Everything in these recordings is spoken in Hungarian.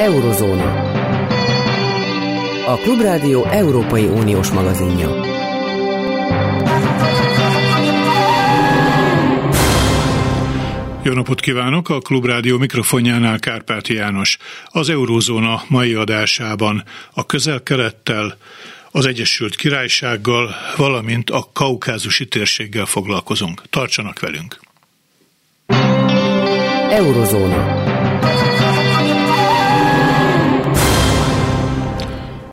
Eurozóna. A Klubrádió Európai Uniós magazinja. Jó napot kívánok! A Klubrádió mikrofonjánál Kárpáti János. Az Eurózóna mai adásában a közel-kelettel, az Egyesült Királysággal, valamint a kaukázusi térséggel foglalkozunk. Tartsanak velünk! Eurozóna.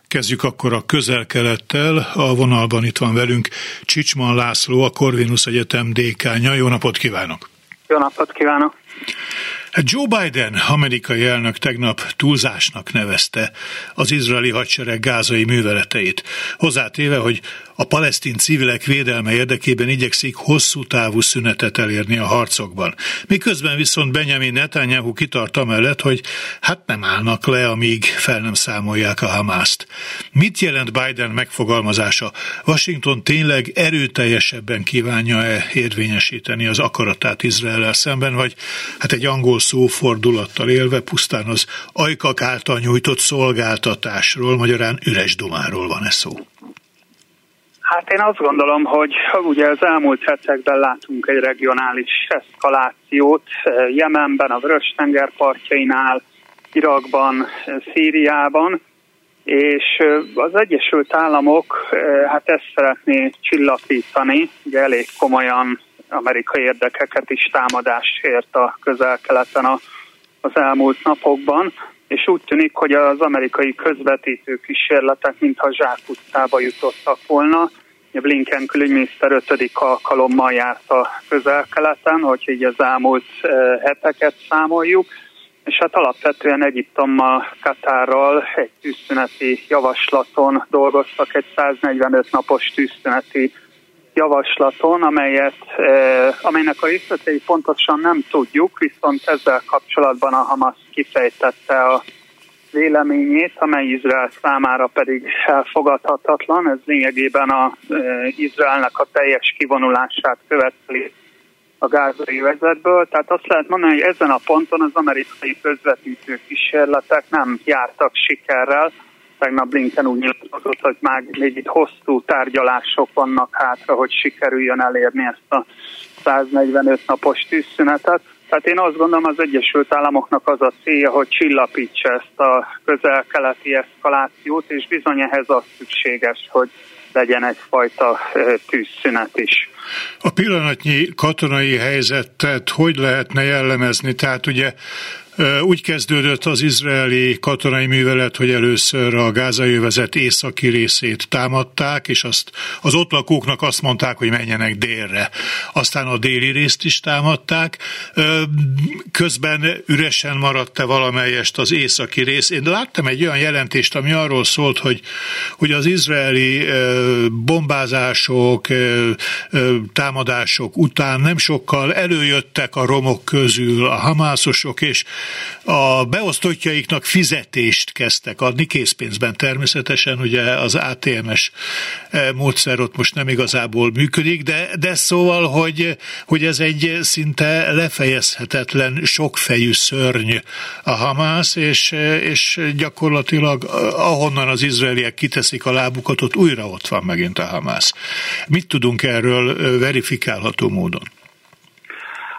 Kezdjük akkor a közel-kelettel. A vonalban itt van velünk Csicsman László, a Corvinus Egyetem dékánya. Jó napot kívánok! Jó napot kívánok! Hát Joe Biden, amerikai elnök tegnap túlzásnak nevezte az izraeli hadsereg gázai műveleteit. Hozzátéve, hogy a palesztin civilek védelme érdekében igyekszik hosszú távú szünetet elérni a harcokban. Miközben viszont Benjamin Netanyahu kitart amellett, hogy hát nem állnak le, amíg fel nem számolják a Hamászt. Mit jelent Biden megfogalmazása? Washington tényleg erőteljesebben kívánja-e érvényesíteni az akaratát Izrael szemben, vagy hát egy angol szófordulattal élve pusztán az ajkak által nyújtott szolgáltatásról, magyarán üres domáról van-e szó? Hát én azt gondolom, hogy ugye az elmúlt hetekben látunk egy regionális eszkalációt Jemenben, a Vörös-tenger partjainál, Irakban, Szíriában, és az Egyesült Államok hát ezt szeretné csillapítani, ugye elég komolyan amerikai érdekeket is támadást ért a közel-keleten az elmúlt napokban, és úgy tűnik, hogy az amerikai közvetítő kísérletek mintha zsákutcába jutottak volna. Blinken külügyminiszter ötödik alkalommal járt a közel-keleten, hogy így az elmúlt eh, heteket számoljuk, és hát alapvetően Egyiptommal, Katárral egy tűzszüneti javaslaton dolgoztak, egy 145 napos tűzszüneti javaslaton, amelyet, eh, amelynek a részletei pontosan nem tudjuk, viszont ezzel kapcsolatban a Hamas kifejtette a véleményét, amely Izrael számára pedig elfogadhatatlan. Ez lényegében az eh, Izraelnek a teljes kivonulását követeli a gázai vezetből. Tehát azt lehet mondani, hogy ezen a ponton az amerikai közvetítő kísérletek nem jártak sikerrel, tegnap Blinken úgy nyilatkozott, hogy már még itt hosszú tárgyalások vannak hátra, hogy sikerüljön elérni ezt a 145 napos tűzszünetet. Tehát én azt gondolom, az Egyesült Államoknak az a célja, hogy csillapítsa ezt a közel-keleti eszkalációt, és bizony ehhez az szükséges, hogy legyen egyfajta tűzszünet is. A pillanatnyi katonai helyzetet hogy lehetne jellemezni? Tehát ugye úgy kezdődött az izraeli katonai művelet, hogy először a gázai övezet északi részét támadták, és azt az ott lakóknak azt mondták, hogy menjenek délre. Aztán a déli részt is támadták. Közben üresen maradt-e valamelyest az északi rész. Én láttam egy olyan jelentést, ami arról szólt, hogy, hogy az izraeli bombázások, támadások után nem sokkal előjöttek a romok közül a hamászosok, és a beosztottjaiknak fizetést kezdtek adni, készpénzben természetesen, ugye az ATMS eh, módszer ott most nem igazából működik, de, de szóval, hogy, hogy ez egy szinte lefejezhetetlen sokfejű szörny a Hamász, és, és gyakorlatilag ahonnan az izraeliek kiteszik a lábukat, ott újra ott van megint a Hamász. Mit tudunk erről eh, verifikálható módon?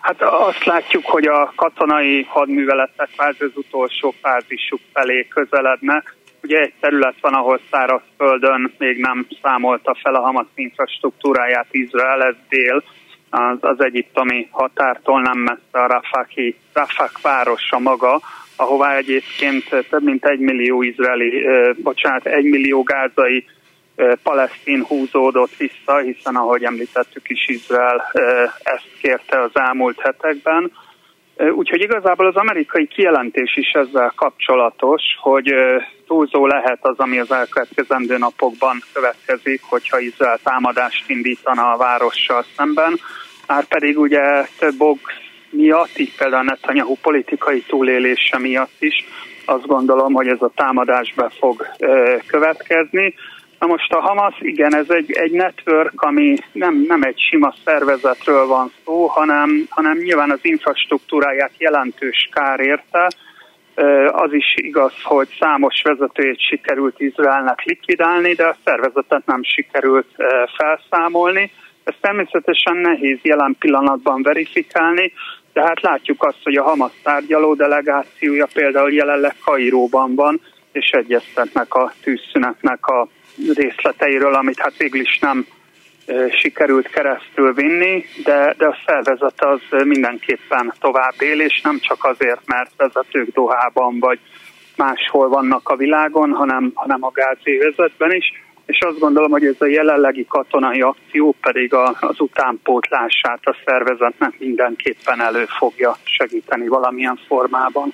Hát azt látjuk, hogy a katonai hadműveletek kvázi az utolsó fázisuk felé közelednek. Ugye egy terület van, ahol szárazföldön még nem számolta fel a Hamas infrastruktúráját Izrael, ez dél, az, az egyiptomi határtól nem messze a Rafaki, Rafak városa maga, ahová egyébként több mint egy millió izraeli, bocsánat, egy millió gázai palesztin húzódott vissza, hiszen ahogy említettük is, Izrael ezt kérte az elmúlt hetekben. Úgyhogy igazából az amerikai kijelentés is ezzel kapcsolatos, hogy túlzó lehet az, ami az elkövetkezendő napokban következik, hogyha Izrael támadást indítana a várossal szemben. Már pedig ugye több ok miatt, így például Netanyahu politikai túlélése miatt is, azt gondolom, hogy ez a támadás be fog következni. Na most a Hamas, igen, ez egy, egy network, ami nem, nem egy sima szervezetről van szó, hanem, hanem nyilván az infrastruktúráját jelentős kár érte. Az is igaz, hogy számos vezetőjét sikerült Izraelnek likvidálni, de a szervezetet nem sikerült felszámolni. Ez természetesen nehéz jelen pillanatban verifikálni, de hát látjuk azt, hogy a Hamas tárgyaló delegációja például jelenleg Kairóban van, és egyeztetnek a tűzszünetnek a részleteiről, amit hát végül is nem sikerült keresztül vinni, de, de a szervezet az mindenképpen tovább él, és nem csak azért, mert vezetők Dohában vagy máshol vannak a világon, hanem, hanem a gázévezetben is, és azt gondolom, hogy ez a jelenlegi katonai akció pedig a, az utánpótlását a szervezetnek mindenképpen elő fogja segíteni valamilyen formában.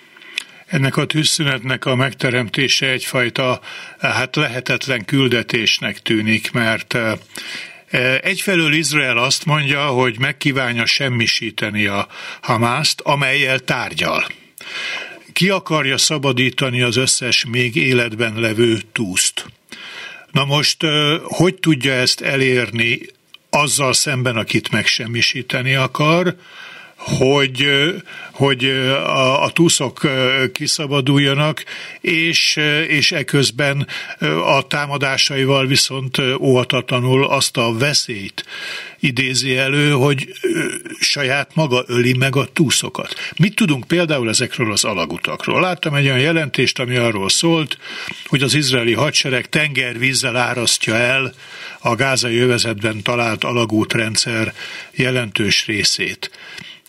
Ennek a tűzszünetnek a megteremtése egyfajta hát lehetetlen küldetésnek tűnik, mert Egyfelől Izrael azt mondja, hogy megkívánja semmisíteni a Hamászt, amelyel tárgyal. Ki akarja szabadítani az összes még életben levő túszt? Na most, hogy tudja ezt elérni azzal szemben, akit megsemmisíteni akar, hogy, hogy a, a túszok kiszabaduljanak, és, és eközben a támadásaival viszont óhatatlanul azt a veszélyt idézi elő, hogy saját maga öli meg a túszokat. Mit tudunk például ezekről az alagutakról? Láttam egy olyan jelentést, ami arról szólt, hogy az izraeli hadsereg tengervízzel árasztja el a gázai övezetben talált alagútrendszer jelentős részét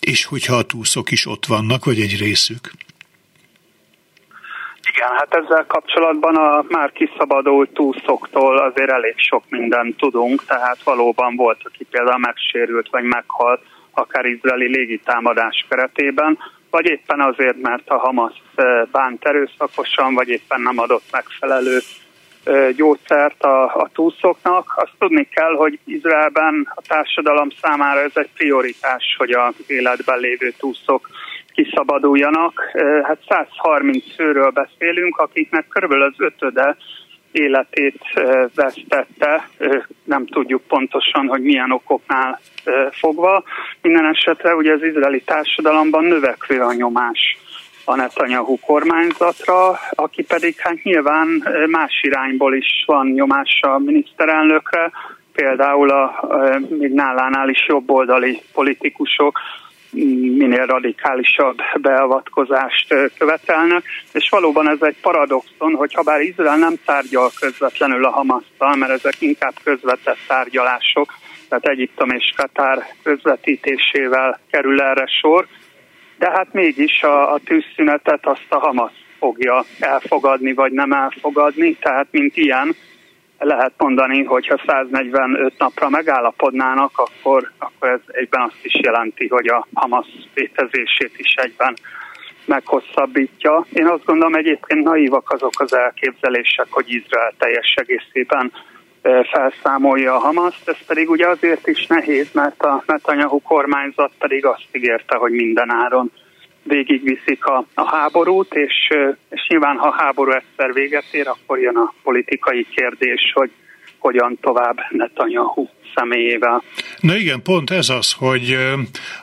és hogyha a túszok is ott vannak, vagy egy részük? Igen, hát ezzel kapcsolatban a már kiszabadult túszoktól azért elég sok mindent tudunk, tehát valóban volt, aki például megsérült vagy meghalt, akár izraeli légitámadás keretében, vagy éppen azért, mert a Hamas eh, bánt erőszakosan, vagy éppen nem adott megfelelő gyógyszert a, a túszoknak. Azt tudni kell, hogy Izraelben a társadalom számára ez egy prioritás, hogy az életben lévő túszok kiszabaduljanak. Hát 130 főről beszélünk, akiknek körülbelül az ötöde életét vesztette, nem tudjuk pontosan, hogy milyen okoknál fogva. Minden esetre ugye az izraeli társadalomban növekvő a nyomás a Netanyahu kormányzatra, aki pedig hát nyilván más irányból is van nyomása a miniszterelnökre, például a, a még nálánál is jobboldali politikusok minél radikálisabb beavatkozást követelnek, és valóban ez egy paradoxon, hogy ha bár Izrael nem tárgyal közvetlenül a Hamasszal, mert ezek inkább közvetett tárgyalások, tehát Egyiptom és Katár közvetítésével kerül erre sor, de hát mégis a, a tűzszünetet azt a Hamas fogja elfogadni, vagy nem elfogadni, tehát mint ilyen lehet mondani, hogy ha 145 napra megállapodnának, akkor, akkor ez egyben azt is jelenti, hogy a Hamas létezését is egyben meghosszabbítja. Én azt gondolom egyébként naívak azok az elképzelések, hogy Izrael teljes egészében felszámolja a Hamaszt, ez pedig ugye azért is nehéz, mert a Netanyahu kormányzat pedig azt ígérte, hogy minden áron végigviszik a, a háborút, és, és nyilván ha a háború egyszer véget ér, akkor jön a politikai kérdés, hogy hogyan tovább Netanyahu személyével. Na igen, pont ez az, hogy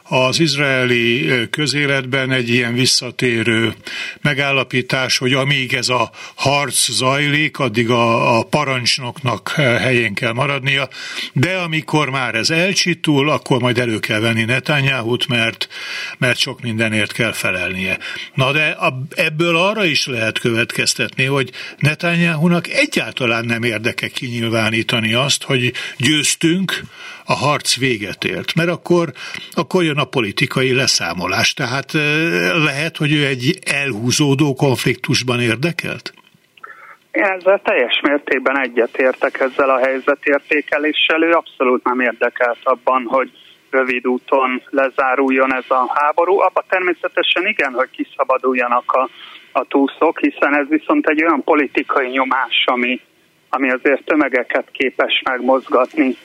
az izraeli közéletben egy ilyen visszatérő megállapítás, hogy amíg ez a harc zajlik, addig a, a parancsnoknak helyén kell maradnia, de amikor már ez elcsitul, akkor majd elő kell venni Netanyahu-t, mert, mert sok mindenért kell felelnie. Na de ebből arra is lehet következtetni, hogy Netanyahu-nak egyáltalán nem érdeke kinyilvánítani azt, hogy győztünk, a harc véget ért, mert akkor, akkor jön a politikai leszámolás. Tehát lehet, hogy ő egy elhúzódó konfliktusban érdekelt? Én ezzel teljes mértékben egyetértek ezzel a helyzetértékeléssel. Ő abszolút nem érdekelt abban, hogy rövid úton lezáruljon ez a háború. Abba természetesen igen, hogy kiszabaduljanak a, a túszok, hiszen ez viszont egy olyan politikai nyomás, ami, ami azért tömegeket képes megmozgatni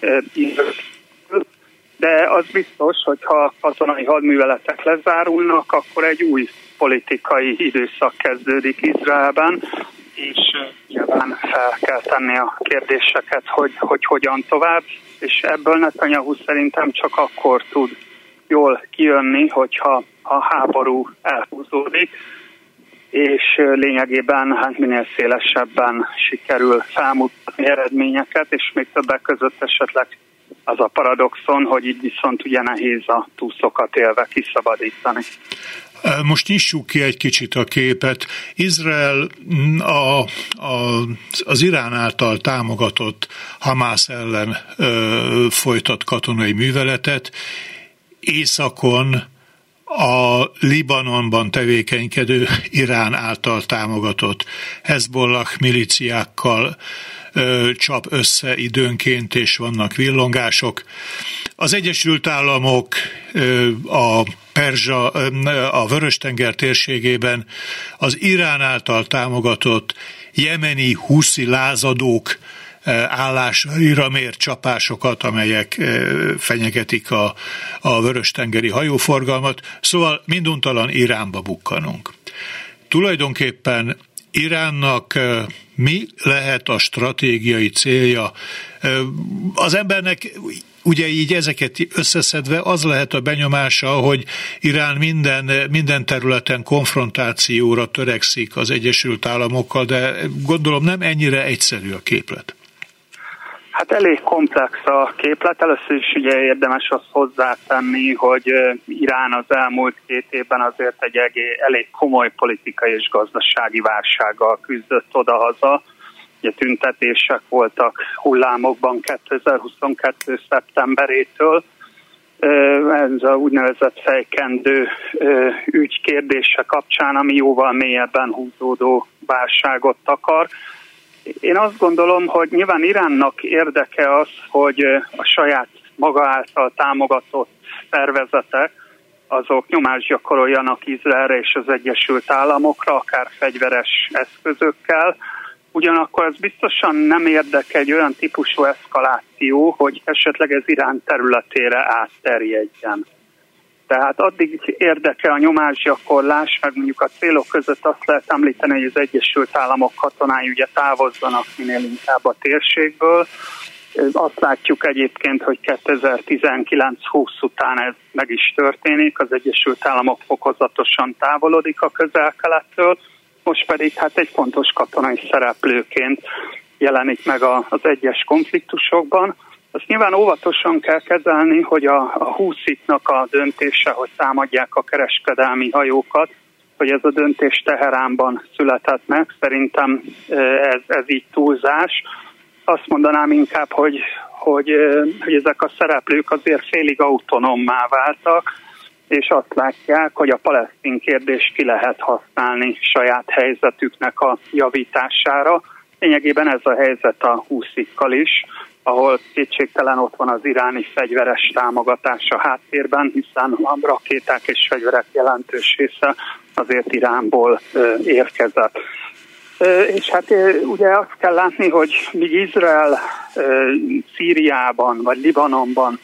de az biztos, hogy ha katonai hadműveletek lezárulnak, akkor egy új politikai időszak kezdődik Izraelben, és nyilván fel kell tenni a kérdéseket, hogy, hogy hogyan tovább, és ebből Netanyahu szerintem csak akkor tud jól kijönni, hogyha a háború elhúzódik. És lényegében hát minél szélesebben sikerül felmutatni eredményeket, és még többek között esetleg az a paradoxon, hogy így viszont ugye nehéz a túszokat élve kiszabadítani. Most nyissuk ki egy kicsit a képet. Izrael a, a, az Irán által támogatott Hamász ellen ö, folytat katonai műveletet. Északon a Libanonban tevékenykedő Irán által támogatott Hezbollah miliciákkal ö, csap össze időnként, és vannak villongások. Az Egyesült Államok ö, a Perzsa, a Vörös-tenger térségében az Irán által támogatott jemeni huszi lázadók állásaira mért csapásokat, amelyek fenyegetik a, a vörös-tengeri hajóforgalmat, szóval minduntalan Iránba bukkanunk. Tulajdonképpen Iránnak mi lehet a stratégiai célja? Az embernek ugye így ezeket összeszedve az lehet a benyomása, hogy Irán minden, minden területen konfrontációra törekszik az Egyesült Államokkal, de gondolom nem ennyire egyszerű a képlet. Hát elég komplex a képlet. Először is ugye érdemes azt hozzátenni, hogy Irán az elmúlt két évben azért egy elég komoly politikai és gazdasági válsággal küzdött odahaza. Ugye tüntetések voltak hullámokban 2022. szeptemberétől. Ez a úgynevezett fejkendő ügy kérdése kapcsán, ami jóval mélyebben húzódó válságot akar én azt gondolom, hogy nyilván Iránnak érdeke az, hogy a saját maga által támogatott szervezetek, azok nyomást gyakoroljanak Izraelre és az Egyesült Államokra, akár fegyveres eszközökkel. Ugyanakkor ez biztosan nem érdeke egy olyan típusú eszkaláció, hogy esetleg ez Irán területére átterjedjen. Tehát addig érdeke a nyomásgyakorlás, meg mondjuk a célok között azt lehet említeni, hogy az Egyesült Államok katonái ugye távozzanak minél inkább a térségből. Azt látjuk egyébként, hogy 2019-20 után ez meg is történik, az Egyesült Államok fokozatosan távolodik a közel-kelettől, most pedig hát egy fontos katonai szereplőként jelenik meg az egyes konfliktusokban. Azt nyilván óvatosan kell kezelni, hogy a, a húsziknak a döntése, hogy támadják a kereskedelmi hajókat, hogy ez a döntés Teheránban született meg. Szerintem ez, ez így túlzás. Azt mondanám inkább, hogy, hogy, hogy ezek a szereplők azért félig autonommá váltak, és azt látják, hogy a palesztin kérdést ki lehet használni saját helyzetüknek a javítására. Lényegében ez a helyzet a húszikkal is ahol kétségtelen ott van az iráni fegyveres támogatása háttérben, hiszen a rakéták és fegyverek jelentős része azért Iránból érkezett. És hát ugye azt kell látni, hogy míg Izrael Szíriában vagy Libanonban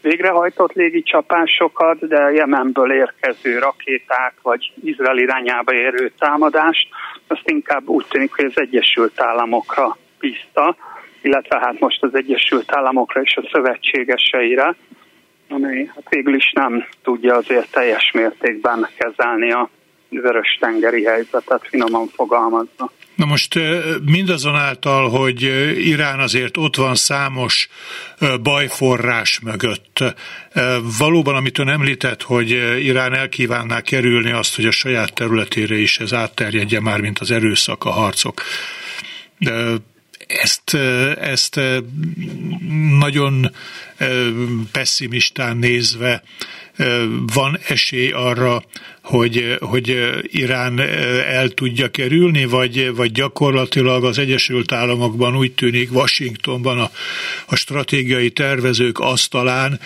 végrehajtott légi csapásokat, de Jemenből érkező rakéták vagy Izrael irányába érő támadást, azt inkább úgy tűnik, hogy az Egyesült Államokra bízta, illetve hát most az Egyesült Államokra és a szövetségeseire, amely hát végül is nem tudja azért teljes mértékben kezelni a vörös tengeri helyzetet, finoman fogalmazva. Na most mindazonáltal, hogy Irán azért ott van számos bajforrás mögött, valóban, amit ön említett, hogy Irán elkívánná kerülni azt, hogy a saját területére is ez átterjedje már, mint az erőszak, a harcok ezt, ezt nagyon pessimistán nézve van esély arra, hogy, hogy Irán el tudja kerülni, vagy, vagy gyakorlatilag az Egyesült Államokban úgy tűnik, Washingtonban a, a stratégiai tervezők asztalán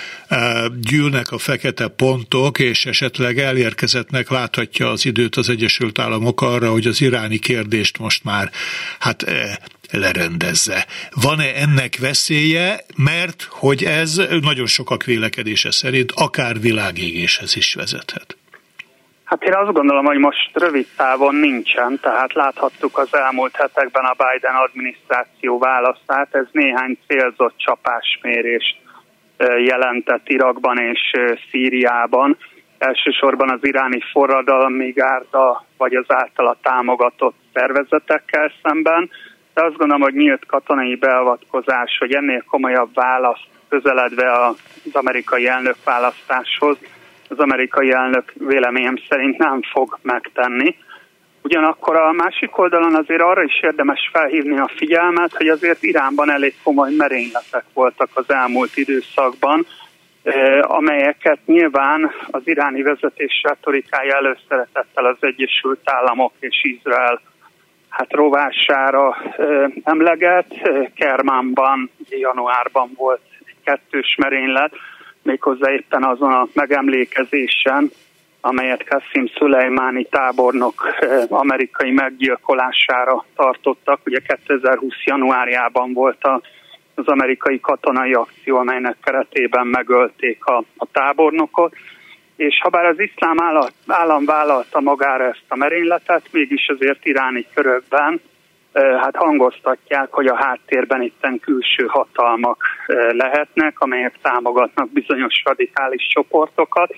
gyűlnek a fekete pontok, és esetleg elérkezettnek láthatja az időt az Egyesült Államok arra, hogy az iráni kérdést most már hát lerendezze. Van-e ennek veszélye, mert hogy ez nagyon sokak vélekedése szerint akár világégéshez is vezethet? Hát én azt gondolom, hogy most rövid távon nincsen, tehát láthattuk az elmúlt hetekben a Biden adminisztráció választát, ez néhány célzott csapásmérést jelentett Irakban és Szíriában, elsősorban az iráni forradalmi gárda, vagy az általa támogatott szervezetekkel szemben, azt gondolom, hogy nyílt katonai beavatkozás, hogy ennél komolyabb választ közeledve az amerikai elnök választáshoz, az amerikai elnök véleményem szerint nem fog megtenni. Ugyanakkor a másik oldalon azért arra is érdemes felhívni a figyelmet, hogy azért Iránban elég komoly merényletek voltak az elmúlt időszakban, amelyeket nyilván az iráni vezetés retorikája előszeretettel az Egyesült Államok és Izrael hát rovására emleget. Kermánban januárban volt egy kettős merénylet, méghozzá éppen azon a megemlékezésen, amelyet Kassim Szulejmáni tábornok amerikai meggyilkolására tartottak. Ugye 2020. januárjában volt az amerikai katonai akció, amelynek keretében megölték a, a tábornokot, és ha bár az iszlám állam vállalta magára ezt a merényletet, mégis azért iráni körökben hát hangoztatják, hogy a háttérben itten külső hatalmak lehetnek, amelyek támogatnak bizonyos radikális csoportokat.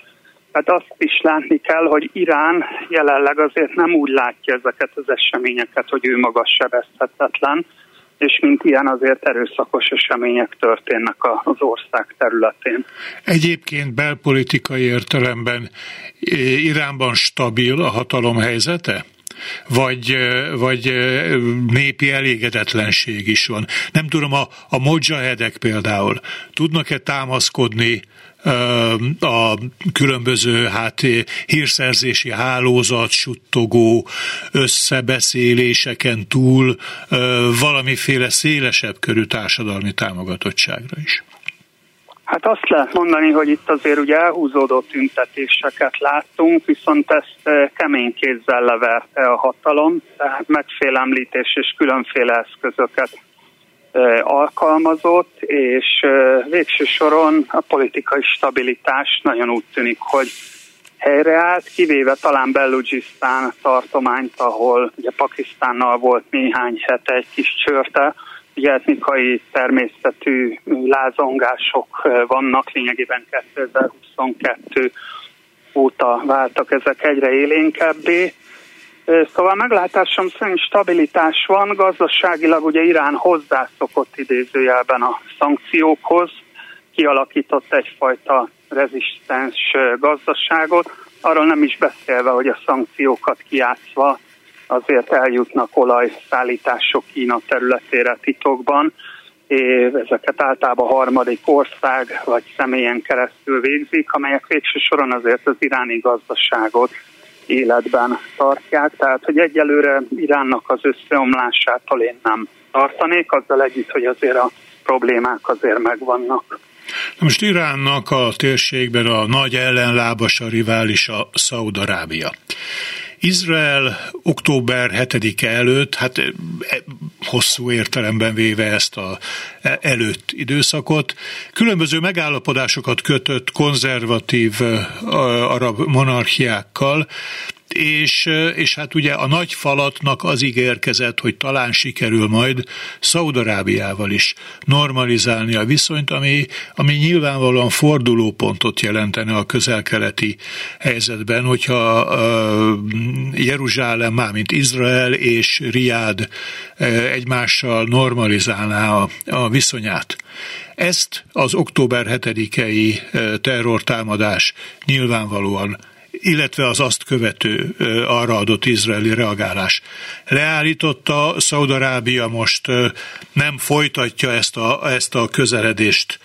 Hát azt is látni kell, hogy Irán jelenleg azért nem úgy látja ezeket az eseményeket, hogy ő maga sebezhetetlen, és mint ilyen azért erőszakos események történnek az ország területén. Egyébként belpolitikai értelemben Iránban stabil a hatalom helyzete? vagy, vagy népi elégedetlenség is van. Nem tudom, a, a például tudnak-e támaszkodni a különböző hát hírszerzési hálózat, suttogó összebeszéléseken túl valamiféle szélesebb körű társadalmi támogatottságra is. Hát azt lehet mondani, hogy itt azért ugye elhúzódó tüntetéseket láttunk, viszont ezt kemény kézzel leverte a hatalom, tehát megfélemlítés és különféle eszközöket alkalmazott, és végső soron a politikai stabilitás nagyon úgy tűnik, hogy helyreállt, kivéve talán Belugisztán tartományt, ahol ugye Pakisztánnal volt néhány hete egy kis csörte, ugye etnikai természetű lázongások vannak, lényegében 2022 óta váltak ezek egyre élénkebbé, Szóval meglátásom szerint stabilitás van, gazdaságilag ugye Irán hozzászokott idézőjelben a szankciókhoz, kialakított egyfajta rezisztens gazdaságot, arról nem is beszélve, hogy a szankciókat kiátszva azért eljutnak olajszállítások Kína területére titokban, és ezeket általában harmadik ország vagy személyen keresztül végzik, amelyek végső soron azért az iráni gazdaságot életben tartják, tehát hogy egyelőre Iránnak az összeomlásától én nem tartanék, azzal együtt, hogy azért a problémák azért megvannak. Most Iránnak a térségben a nagy ellenlábasa, riválisa Szaudarábia. Izrael október 7-e előtt, hát e, hosszú értelemben véve ezt a e, előtt időszakot, különböző megállapodásokat kötött konzervatív arab monarchiákkal, és, és hát ugye a nagy falatnak az ígérkezett, hogy talán sikerül majd Szaudarábiával is normalizálni a viszonyt, ami, ami nyilvánvalóan fordulópontot jelentene a közelkeleti helyzetben, hogyha uh, Jeruzsálem, mármint Izrael és Riád uh, egymással normalizálná a, a viszonyát. Ezt az október 7-i terrortámadás nyilvánvalóan illetve az azt követő arra adott izraeli reagálás. Leállította, Szaudarábia most nem folytatja ezt a, ezt a közeledést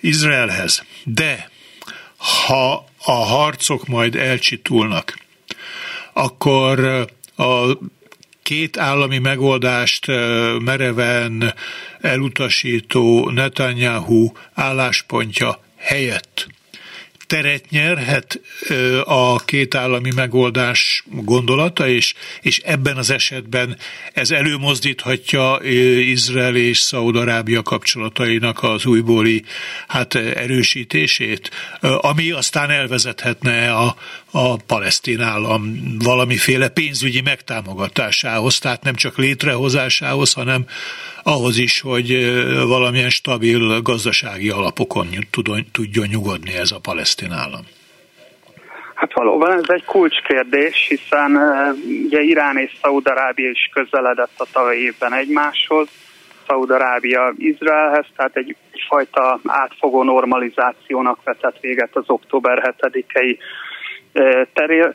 Izraelhez. De ha a harcok majd elcsitulnak, akkor a két állami megoldást mereven elutasító Netanyahu álláspontja helyett teret nyerhet a két állami megoldás gondolata, és, és ebben az esetben ez előmozdíthatja Izrael és Szaúd-Arábia kapcsolatainak az újbóli hát erősítését, ami aztán elvezethetne a, a palesztin állam valamiféle pénzügyi megtámogatásához, tehát nem csak létrehozásához, hanem ahhoz is, hogy valamilyen stabil gazdasági alapokon tudjon nyugodni ez a palesztin állam. Hát valóban ez egy kulcskérdés, hiszen ugye Irán és Szaudarábia is közeledett a tavalyi évben egymáshoz. Szaudarábia Izraelhez, tehát egy fajta átfogó normalizációnak vetett véget az október 7-i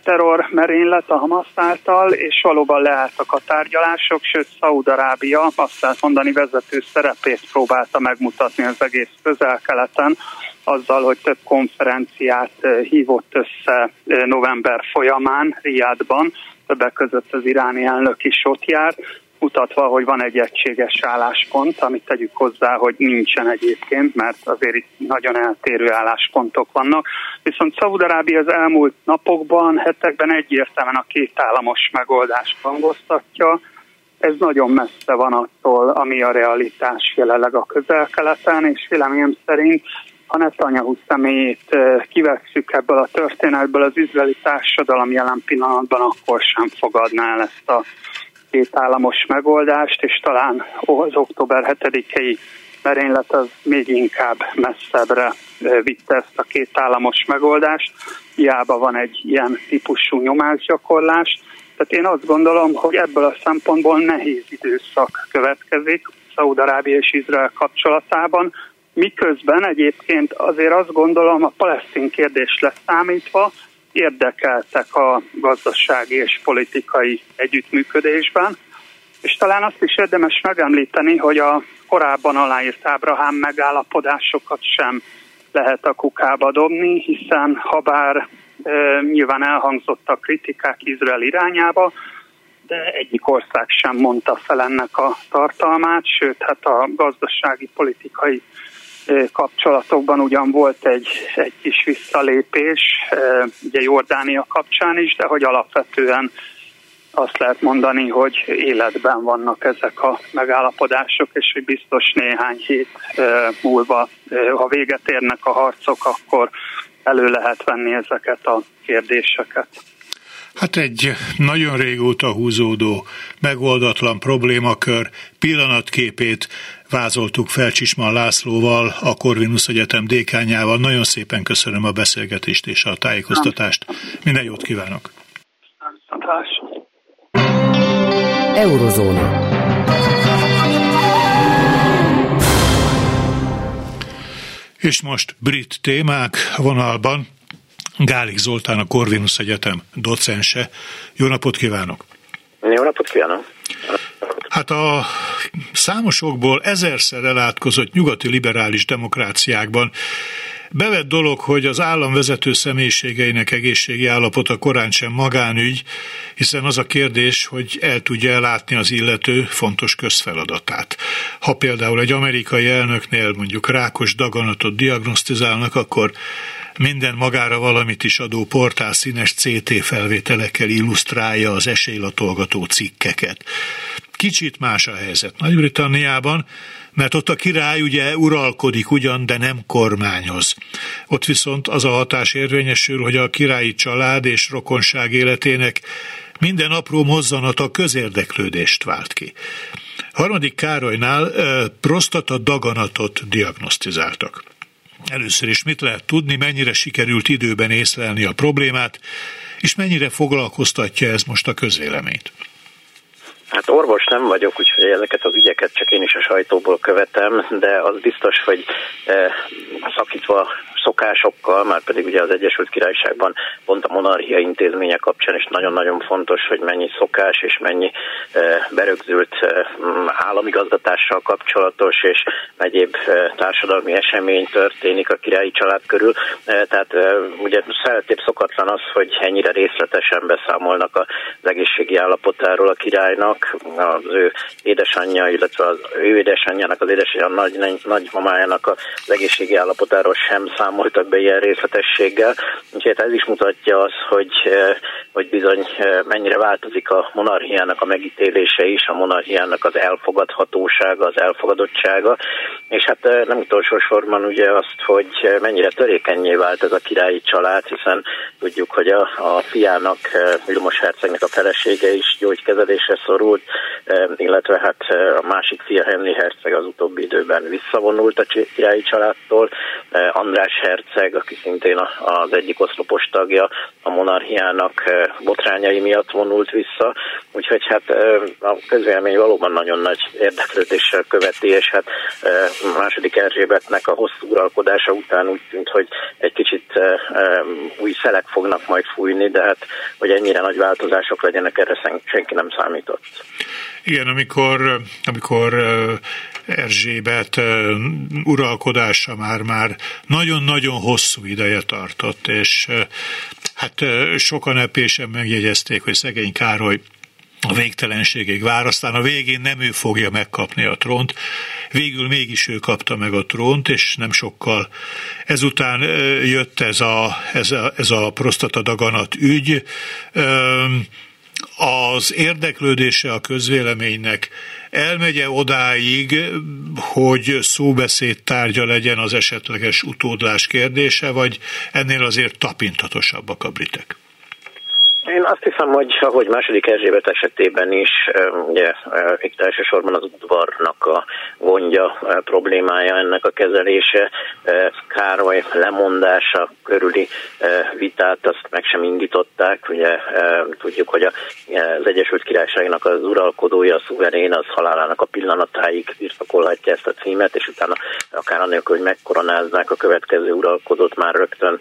terrormerénylet a Hamas által, és valóban leálltak a tárgyalások, sőt Szaudarábia azt lehet mondani vezető szerepét próbálta megmutatni az egész közel-keleten, azzal, hogy több konferenciát hívott össze november folyamán Riadban, többek között az iráni elnök is ott jár, mutatva, hogy van egy egységes álláspont, amit tegyük hozzá, hogy nincsen egyébként, mert azért itt nagyon eltérő álláspontok vannak. Viszont Szaúd-Arábia az elmúlt napokban, hetekben egyértelműen a két államos megoldást hangoztatja. Ez nagyon messze van attól, ami a realitás jelenleg a közel-keleten, és véleményem szerint Netanyahu személyét kivesszük ebből a történetből, az izraeli társadalom jelen pillanatban akkor sem fogadná el ezt a két államos megoldást, és talán az október 7-i merénylet az még inkább messzebbre vitte ezt a két államos megoldást. Hiába van egy ilyen típusú nyomásgyakorlás. Tehát én azt gondolom, hogy ebből a szempontból nehéz időszak következik Szaúd-Arábia és Izrael kapcsolatában, miközben egyébként azért azt gondolom a palesztin kérdés leszámítva, érdekeltek a gazdasági és politikai együttműködésben, és talán azt is érdemes megemlíteni, hogy a korábban aláírt Ábrahám megállapodásokat sem lehet a kukába dobni, hiszen ha bár e, nyilván elhangzottak kritikák Izrael irányába, de egyik ország sem mondta fel ennek a tartalmát, sőt, hát a gazdasági politikai kapcsolatokban ugyan volt egy, egy kis visszalépés, ugye Jordánia kapcsán is, de hogy alapvetően azt lehet mondani, hogy életben vannak ezek a megállapodások, és hogy biztos néhány hét múlva, ha véget érnek a harcok, akkor elő lehet venni ezeket a kérdéseket. Hát egy nagyon régóta húzódó, megoldatlan problémakör pillanatképét vázoltuk fel Csisman Lászlóval, a Corvinus Egyetem dékányával. Nagyon szépen köszönöm a beszélgetést és a tájékoztatást. Minden jót kívánok! Eurozóna. És most brit témák vonalban. Gálik Zoltán, a Corvinus Egyetem docense. Jó napot kívánok! Jó napot kívánok! Hát a számosokból ezerszer elátkozott nyugati liberális demokráciákban Bevett dolog, hogy az állam vezető személyiségeinek egészségi állapota korán sem magánügy, hiszen az a kérdés, hogy el tudja ellátni az illető fontos közfeladatát. Ha például egy amerikai elnöknél mondjuk rákos daganatot diagnosztizálnak, akkor minden magára valamit is adó portál színes CT felvételekkel illusztrálja az esélylatolgató cikkeket. Kicsit más a helyzet Nagy-Britanniában, mert ott a király ugye uralkodik ugyan, de nem kormányoz. Ott viszont az a hatás érvényesül, hogy a királyi család és rokonság életének minden apró mozzanata közérdeklődést vált ki. Harmadik Károlynál prostata daganatot diagnosztizáltak. Először is mit lehet tudni, mennyire sikerült időben észlelni a problémát, és mennyire foglalkoztatja ez most a közvéleményt? Hát orvos nem vagyok, úgyhogy ezeket az ügyeket csak én is a sajtóból követem, de az biztos, hogy eh, szakítva szokásokkal, már pedig ugye az Egyesült Királyságban pont a monarchia intézménye kapcsán is nagyon-nagyon fontos, hogy mennyi szokás és mennyi eh, berögzült állami gazdatással kapcsolatos és egyéb társadalmi esemény történik a királyi család körül. Tehát ugye szeretébb szokatlan az, hogy ennyire részletesen beszámolnak az egészségi állapotáról a királynak, az ő édesanyja, illetve az ő édesanyjának, az édesanyja nagy, nagymamájának az egészségi állapotáról sem számol számoltak be ilyen részletességgel, úgyhogy hát ez is mutatja azt, hogy, eh, hogy bizony eh, mennyire változik a monarchiának a megítélése is, a monarchiának az elfogadhatósága, az elfogadottsága, és hát eh, nem utolsó sorban ugye azt, hogy mennyire törékenyé vált ez a királyi család, hiszen tudjuk, hogy a, a fiának, Vilmos Hercegnek a felesége is gyógykezelésre road. Illetve hát a másik fia Henry Herceg az utóbbi időben visszavonult a királyi családtól, András herceg, aki szintén az egyik oszlopos tagja a monarchiának botrányai miatt vonult vissza, úgyhogy hát a közvélemény valóban nagyon nagy érdeklődéssel követi, és hát második Erzsébetnek a hosszú uralkodása után úgy tűnt, hogy egy kicsit új szelek fognak majd fújni, de hát hogy ennyire nagy változások legyenek, erre senki nem számított. Igen, amikor, amikor Erzsébet uralkodása már már nagyon-nagyon hosszú ideje tartott, és hát sokan epésen megjegyezték, hogy szegény Károly a végtelenségig vár, aztán a végén nem ő fogja megkapni a trónt, végül mégis ő kapta meg a trónt, és nem sokkal. Ezután jött ez a, ez a, ez a prostatadaganat ügy, az érdeklődése a közvéleménynek elmegye odáig, hogy szóbeszéd tárgya legyen az esetleges utódlás kérdése, vagy ennél azért tapintatosabbak a britek? Én azt hiszem, hogy ahogy második Erzsébet esetében is, ugye itt elsősorban az udvarnak a gondja, problémája ennek a kezelése, Károly lemondása körüli vitát, azt meg sem indították. Ugye tudjuk, hogy az Egyesült Királyságnak az uralkodója, a szuverén, az halálának a pillanatáig birtokolhatja ezt a címet, és utána akár annélkül, hogy megkoronáznák a következő uralkodót, már rögtön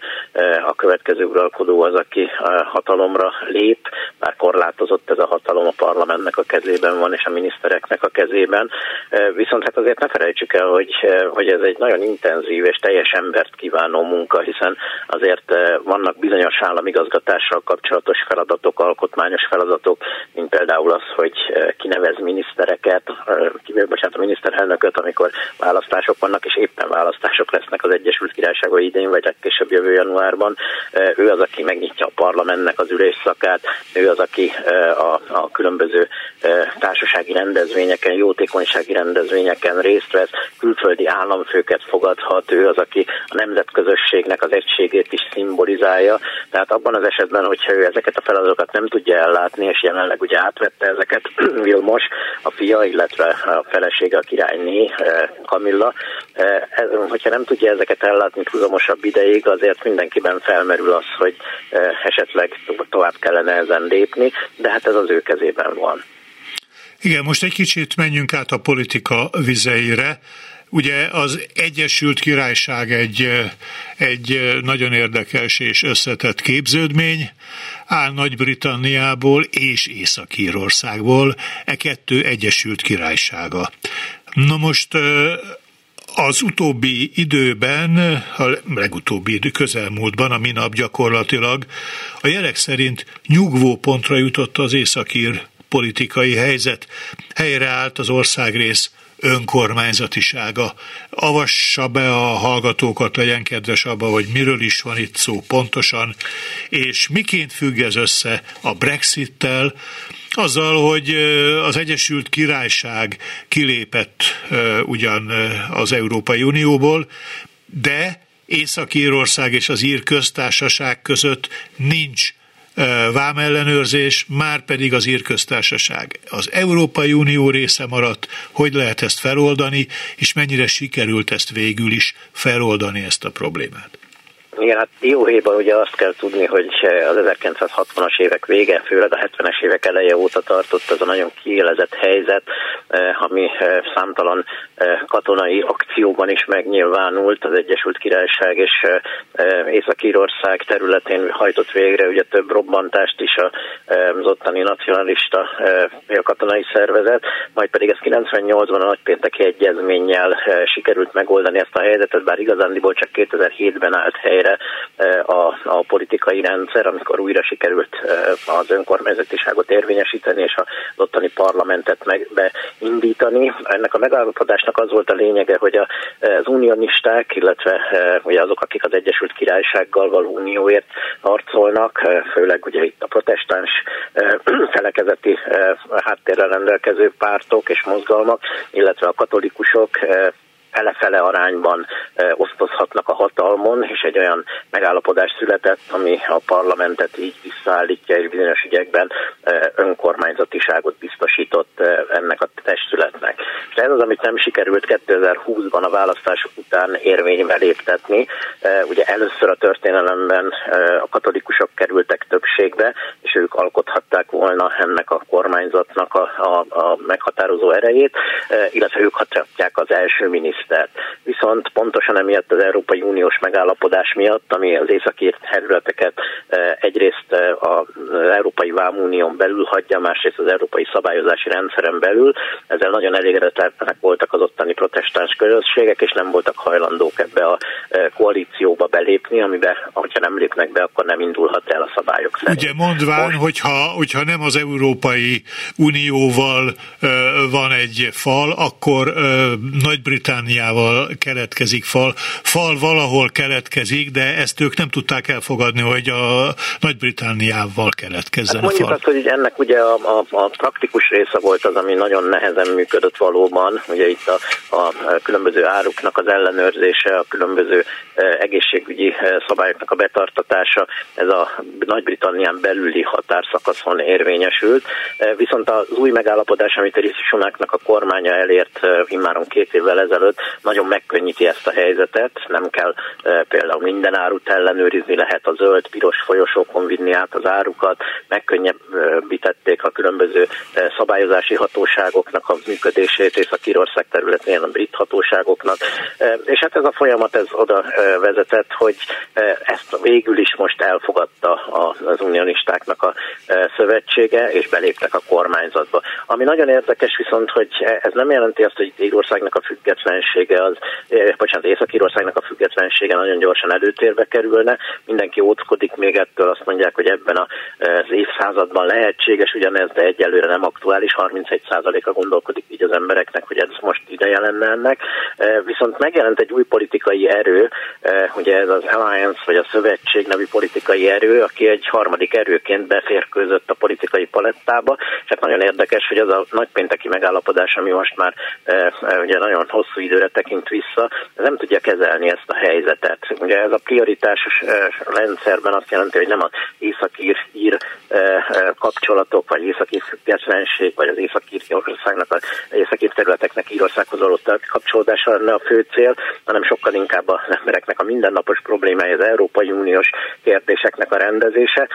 a következő uralkodó az, aki hatalomra lép, bár korlátozott ez a hatalom a parlamentnek a kezében van, és a minisztereknek a kezében. Viszont hát azért ne felejtsük el, hogy, hogy ez egy nagyon intenzív és teljes embert kívánó munka, hiszen azért vannak bizonyos államigazgatással kapcsolatos feladatok, alkotmányos feladatok, mint például az, hogy kinevez minisztereket, bocsánat, a miniszterelnököt, amikor választások vannak, és éppen választások lesznek az Egyesült Királyságban idén, vagy legkésőbb jövő januárban. Ő az, aki megnyitja a parlamentnek az ülés időszakát. Ő az, aki a, a különböző társasági rendezvényeken, jótékonysági rendezvényeken részt vesz, külföldi államfőket fogadhat, ő az, aki a nemzetközösségnek az egységét is szimbolizálja. Tehát abban az esetben, hogyha ő ezeket a feladatokat nem tudja ellátni, és jelenleg ugye átvette ezeket Vilmos, a fia, illetve a felesége, a királyné, Kamilla, hogyha nem tudja ezeket ellátni tudomosabb ideig, azért mindenkiben felmerül az, hogy esetleg tovább kellene ezen lépni, de hát ez az ő kezében van. Igen, most egy kicsit menjünk át a politika vizeire. Ugye az Egyesült Királyság egy, egy nagyon érdekes és összetett képződmény, áll Nagy-Britanniából és Észak-Írországból, e kettő Egyesült Királysága. Na most az utóbbi időben, a legutóbbi idő közelmúltban, a minap gyakorlatilag a jelek szerint nyugvó pontra jutott az északír politikai helyzet. Helyreállt az országrész önkormányzatisága. Avassa be a hallgatókat, legyen kedves abba, hogy miről is van itt szó pontosan, és miként függ ez össze a Brexittel, azzal, hogy az Egyesült Királyság kilépett ugyan az Európai Unióból, de Észak-Írország és az Ír köztársaság között nincs vámellenőrzés, már pedig az írköztársaság az Európai Unió része maradt, hogy lehet ezt feloldani, és mennyire sikerült ezt végül is feloldani ezt a problémát. Igen, hát dióhéjban ugye azt kell tudni, hogy az 1960-as évek vége, főleg a 70-es évek eleje óta tartott az a nagyon kiélezett helyzet, eh, ami eh, számtalan eh, katonai akcióban is megnyilvánult. Az Egyesült Királyság és Észak-Írország területén hajtott végre ugye több robbantást is az ottani nacionalista katonai szervezet, majd pedig ez 98-ban a nagypénteki egyezménnyel sikerült megoldani ezt a helyzetet, bár igazándiból csak 2007-ben állt helyre helyre eh, a, a politikai rendszer, amikor újra sikerült eh, az önkormányzatiságot érvényesíteni és az ottani parlamentet meg beindítani. Ennek a megállapodásnak az volt a lényege, hogy az unionisták, illetve eh, ugye azok, akik az Egyesült Királysággal való unióért harcolnak, főleg ugye itt a protestáns felekezeti háttérrel rendelkező pártok és mozgalmak, illetve a katolikusok fele-fele arányban osztozhatnak a hatalmon, és egy olyan megállapodás született, ami a parlamentet így visszaállítja, és bizonyos ügyekben önkormányzatiságot biztosított ennek a testületnek. És ez az, amit nem sikerült 2020-ban a választások után érvénybe léptetni. Ugye először a történelemben a katolikusok kerültek többségbe, ők alkothatták volna ennek a kormányzatnak a, a, a meghatározó erejét, illetve ők hatják az első minisztert. Viszont pontosan emiatt az Európai Uniós megállapodás miatt, ami az északi területeket egyrészt az Európai Vámunión belül hagyja, másrészt az Európai Szabályozási Rendszeren belül, ezzel nagyon elégedetlenek voltak az ottani protestáns közösségek, és nem voltak hajlandók ebbe a koalícióba belépni, amiben, hogyha nem lépnek be, akkor nem indulhat el a szabályok szerint. Ugye mondván, Most... hogyha, hogyha nem az Európai Unióval van egy fal, akkor Nagy-Britániával keletkezik fal. Fal valahol keletkezik, de ezt ők nem tudták elfogadni, hogy a Nagy-Britániával keletkezzen hát mondjuk a fal. azt, hogy ennek ugye a, a, a praktikus része volt az, ami nagyon nehezen működött valóban. Ugye itt a, a különböző áruknak az ellenőrzése, a különböző egészségügyi szabályoknak a betartatása, ez a Nagy-Britannián belüli határszakaszon érvényesült. Viszont az új megállapodás, amit a Sunáknak a kormánya elért immáron két évvel ezelőtt, nagyon megkönnyíti ezt a helyzetet. Nem kell például minden árut ellenőrizni, lehet a zöld, piros folyosókon vinni át az árukat, megkönnyebbítették a különböző szabályozási hatóságoknak a működését, és a Kirország területén a brit hatóságoknak. És hát ez a folyamat ez oda vezetett, hogy ezt végül is most elfogadta az unionistáknak a szövetsége, és beléptek a kormányzatba. Ami nagyon érdekes viszont, hogy ez nem jelenti azt, hogy Írországnak a függetlensége az, bocsánat, Észak-Írországnak a függetlensége nagyon gyorsan előtérbe kerülne. Mindenki óckodik még ettől, azt mondják, hogy ebben az évszázadban lehetséges ugyanez, de egyelőre nem aktuális, 31%-a gondolkodik így az embereknek, hogy ez most ideje lenne ennek. Viszont megjelent egy új politikai erő, ugye ez az Alliance, vagy a Szövetség nevű politikai erő, aki egy harmadik erőként beférkőzött a politikai palettába, és hát nagyon érdekes, hogy az a nagypénteki megállapodás, ami most már ugye nagyon hosszú időre tekint vissza, nem tudja kezelni ezt a helyzetet. Ugye ez a prioritásos rendszerben azt jelenti, hogy nem az északír ír kapcsolatok, vagy északír függetlenség, vagy az északír országnak, az északír területeknek Írországhoz való kapcsolódása lenne a fő cél, hanem sokkal inkább az embereknek a mindennapos problémája, az Európai Uniós kérdéseknek a rendezése,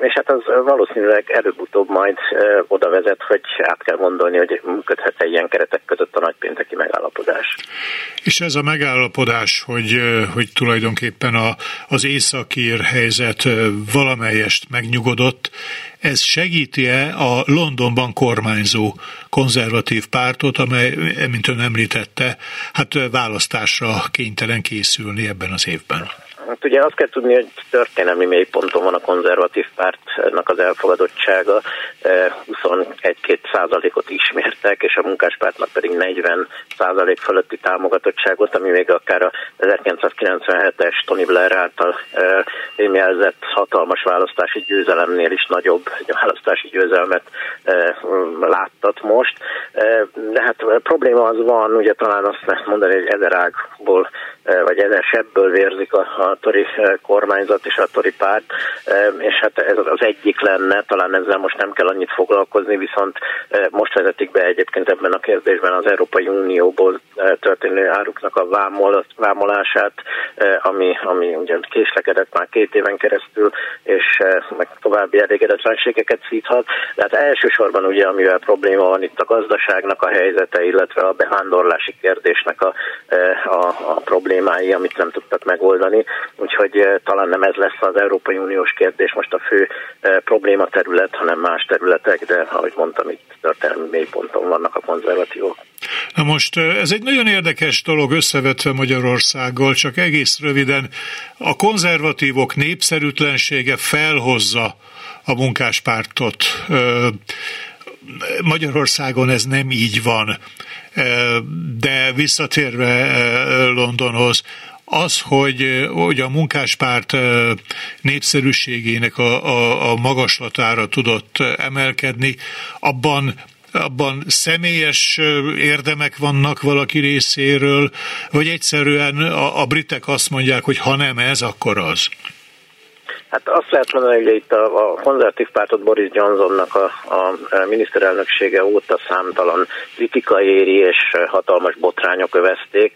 és hát az valószínűleg előbb-utóbb majd oda vezet, hogy át kell gondolni, hogy működhet-e ilyen keretek között a nagypénteki megállapodás. És ez a megállapodás, hogy, hogy tulajdonképpen a, az északír helyzet valamelyest megnyugodott, ez segíti-e a Londonban kormányzó konzervatív pártot, amely, mint ön említette, hát választásra kénytelen készülni ebben az évben? Hát ugye azt kell tudni, hogy történelmi mélyponton van a konzervatív pártnak az elfogadottsága, 21-2 százalékot ismertek, és a munkáspártnak pedig 40 százalék fölötti támogatottságot, ami még akár a 1997-es Tony Blair által jelzett hatalmas választási győzelemnél is nagyobb választási győzelmet láttat most. De hát a probléma az van, ugye talán azt lehet mondani, hogy ezer ágból vagy ezer sebből vérzik a, a tori kormányzat és a tori párt, és hát ez az egyik lenne, talán ezzel most nem kell annyit foglalkozni, viszont most vezetik be egyébként ebben a kérdésben az Európai Unióból történő áruknak a vámol, vámolását, ami, ami ugye késlekedett már két éven keresztül, és meg további elégedetlenségeket szíthat. De hát elsősorban ugye, amivel probléma van itt a gazdaságnak a helyzete, illetve a bevándorlási kérdésnek a, a, a problémái, amit nem tudtak megoldani. Úgyhogy talán nem ez lesz az Európai Uniós kérdés most a fő probléma terület, hanem más területek, de ahogy mondtam, itt történelmi mélyponton vannak a konzervatívok. Na most ez egy nagyon érdekes dolog összevetve Magyarországgal, csak egész röviden a konzervatívok népszerűtlensége felhozza a munkáspártot. Magyarországon ez nem így van. De visszatérve Londonhoz, az, hogy, hogy a munkáspárt népszerűségének a, a, a magaslatára tudott emelkedni, abban abban személyes érdemek vannak valaki részéről, vagy egyszerűen a, a britek azt mondják, hogy ha nem ez, akkor az? Hát azt lehet mondani, hogy itt a, a konzervatív pártot Boris Johnsonnak a, a miniszterelnöksége óta számtalan kritika éri és hatalmas botrányok övezték.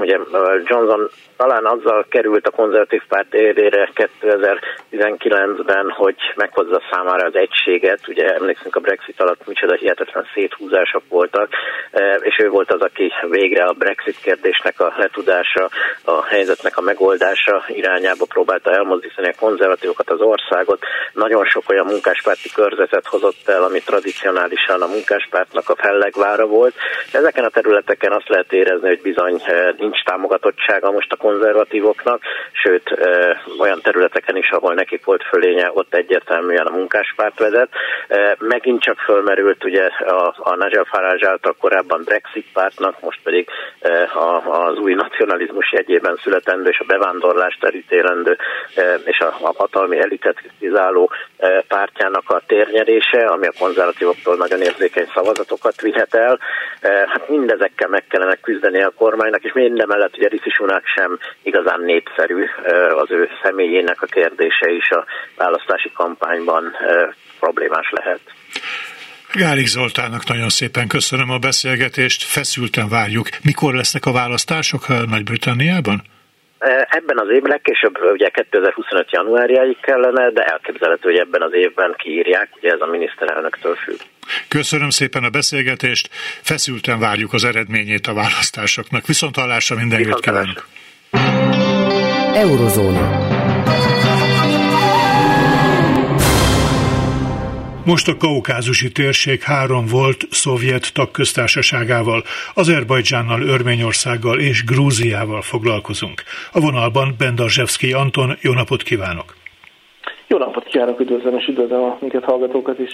Ugye Johnson talán azzal került a konzervatív párt élére 2019-ben, hogy meghozza számára az egységet. Ugye emlékszünk a Brexit alatt micsoda hihetetlen széthúzások voltak, e, és ő volt az, aki végre a Brexit kérdésnek a letudása, a helyzetnek a megoldása irányába próbálta elmozdítani a konzervatívokat, az országot. Nagyon sok olyan munkáspárti körzetet hozott el, ami tradicionálisan a munkáspártnak a fellegvára volt. Ezeken a területeken azt lehet érezni, hogy bizony e, nincs támogatottsága most a konzervatívoknak, sőt olyan területeken is, ahol nekik volt fölénye, ott egyértelműen a munkáspárt vezet. Megint csak fölmerült ugye a, a Nigel Farage által korábban Brexit pártnak, most pedig az új nacionalizmus jegyében születendő és a bevándorlást elítélendő és a, a hatalmi elitet kritizáló pártjának a térnyerése, ami a konzervatívoktól nagyon érzékeny szavazatokat vihet el. Hát mindezekkel meg kellene küzdeni a kormánynak, és mindemellett ugye Sunak sem igazán népszerű az ő személyének a kérdése is a választási kampányban problémás lehet. Gálik Zoltának nagyon szépen köszönöm a beszélgetést, feszülten várjuk. Mikor lesznek a választások Nagy-Britanniában? Ebben az évben legkésőbb ugye 2025. januárjáig kellene, de elképzelhető, hogy ebben az évben kiírják, ugye ez a miniszterelnöktől függ. Köszönöm szépen a beszélgetést, feszülten várjuk az eredményét a választásoknak. Viszont hallásra minden jót kívánok! Eurozóna. Most a kaukázusi térség három volt szovjet tagköztársaságával, Azerbajdzsánnal, Örményországgal és Grúziával foglalkozunk. A vonalban Bendarzsevszki Anton, jó napot kívánok! Jó napot kívánok, üdvözlöm és üdvözlöm a minket hallgatókat is.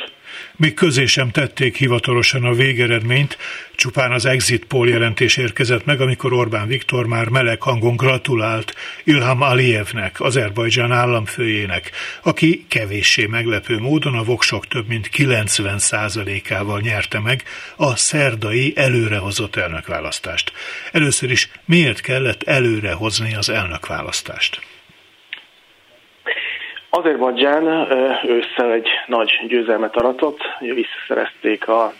Még közé sem tették hivatalosan a végeredményt, csupán az exit poll jelentés érkezett meg, amikor Orbán Viktor már meleg hangon gratulált Ilham Aliyevnek, Azerbajdzsán államfőjének, aki kevéssé meglepő módon a voksok több mint 90%-ával nyerte meg a szerdai előrehozott elnökválasztást. Először is miért kellett előrehozni az elnökválasztást? Azerbajdzsán ősszel egy nagy győzelmet aratott, visszaszerezték a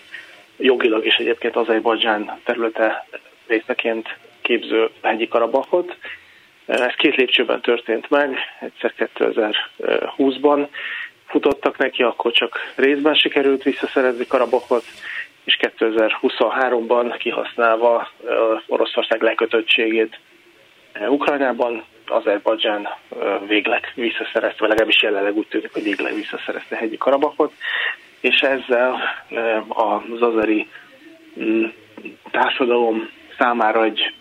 jogilag és egyébként Azerbajdzsán területe részeként képző hegyi Karabakot. Ez két lépcsőben történt meg, egyszer 2020-ban futottak neki, akkor csak részben sikerült visszaszerezni Karabakot, és 2023-ban kihasználva Oroszország lekötöttségét Ukrajnában Azerbajdzsán végleg visszaszerezte, legalábbis jelenleg úgy tűnik, hogy végleg visszaszerezte hegyi Karabakot, és ezzel az azeri mm, társadalom számára egy,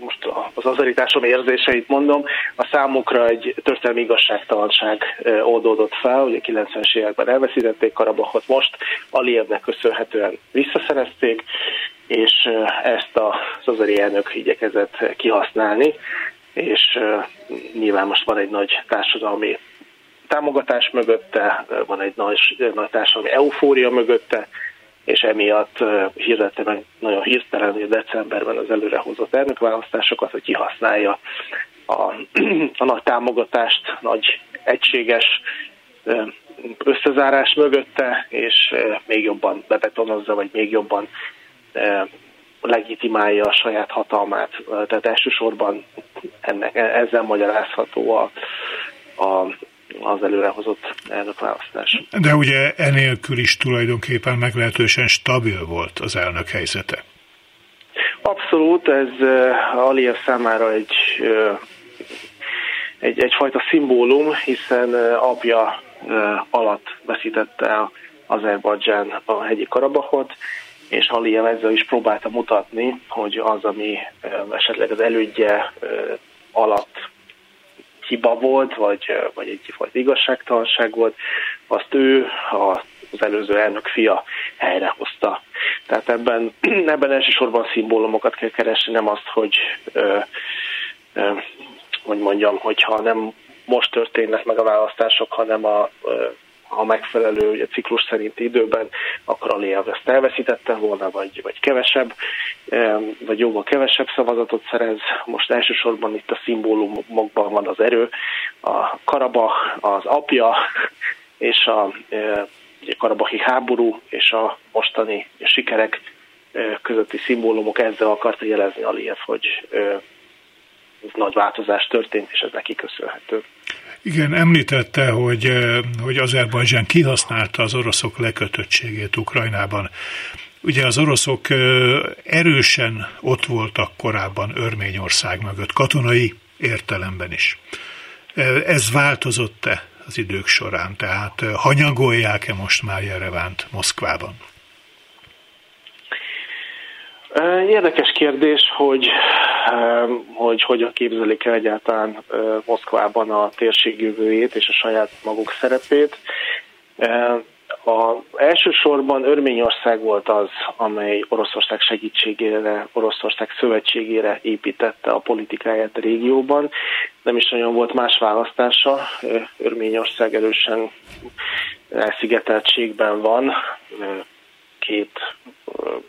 most az azeri társadalom érzéseit mondom, a számukra egy történelmi igazságtalanság oldódott fel, ugye 90-es években elveszítették Karabakot, most Alievnek köszönhetően visszaszerezték, és ezt az azeri elnök igyekezett kihasználni, és nyilván most van egy nagy társadalmi támogatás mögötte, van egy nagy, nagy társadalmi eufória mögötte, és emiatt hirdette meg nagyon hirtelen, decemberben az előrehozott elnökválasztásokat, hogy kihasználja a, a nagy támogatást, nagy egységes összezárás mögötte, és még jobban bebetonozza, vagy még jobban legitimálja a saját hatalmát. Tehát elsősorban ennek, ezzel magyarázható a, a, az előrehozott elnökválasztás. De ugye enélkül is tulajdonképpen meglehetősen stabil volt az elnök helyzete. Abszolút, ez Aliyev számára egy, egy, egyfajta szimbólum, hiszen apja alatt veszítette el Azerbajdzsán a hegyi Karabahot, és Aliyev ezzel is próbálta mutatni, hogy az, ami esetleg az elődje alatt hiba volt, vagy, vagy egyfajta igazságtalanság volt, azt ő, az előző elnök fia helyrehozta. Tehát ebben, ebben elsősorban szimbólumokat kell keresni, nem azt, hogy ö, hogy mondjam, hogyha nem most történnek meg a választások, hanem a, a megfelelő ugye, ciklus szerinti időben, akkor Aliyev ezt elveszítette volna, vagy, vagy kevesebb, vagy jóval kevesebb szavazatot szerez. Most elsősorban itt a szimbólumokban van az erő, a Karabach, az apja, és a ugye, karabahi háború és a mostani sikerek közötti szimbólumok ezzel akarta jelezni Aliyev, hogy nagy változás történt, és ez neki köszönhető. Igen, említette, hogy, hogy Azerbajdzsán kihasználta az oroszok lekötöttségét Ukrajnában. Ugye az oroszok erősen ott voltak korábban Örményország mögött, katonai értelemben is. Ez változott-e az idők során? Tehát hanyagolják-e most már Jerevánt Moszkvában? Érdekes kérdés, hogy hogy hogyan képzelik el egyáltalán Moszkvában a térség jövőjét és a saját maguk szerepét. A, elsősorban Örményország volt az, amely Oroszország segítségére, Oroszország szövetségére építette a politikáját a régióban. Nem is nagyon volt más választása. Örményország erősen elszigeteltségben van, két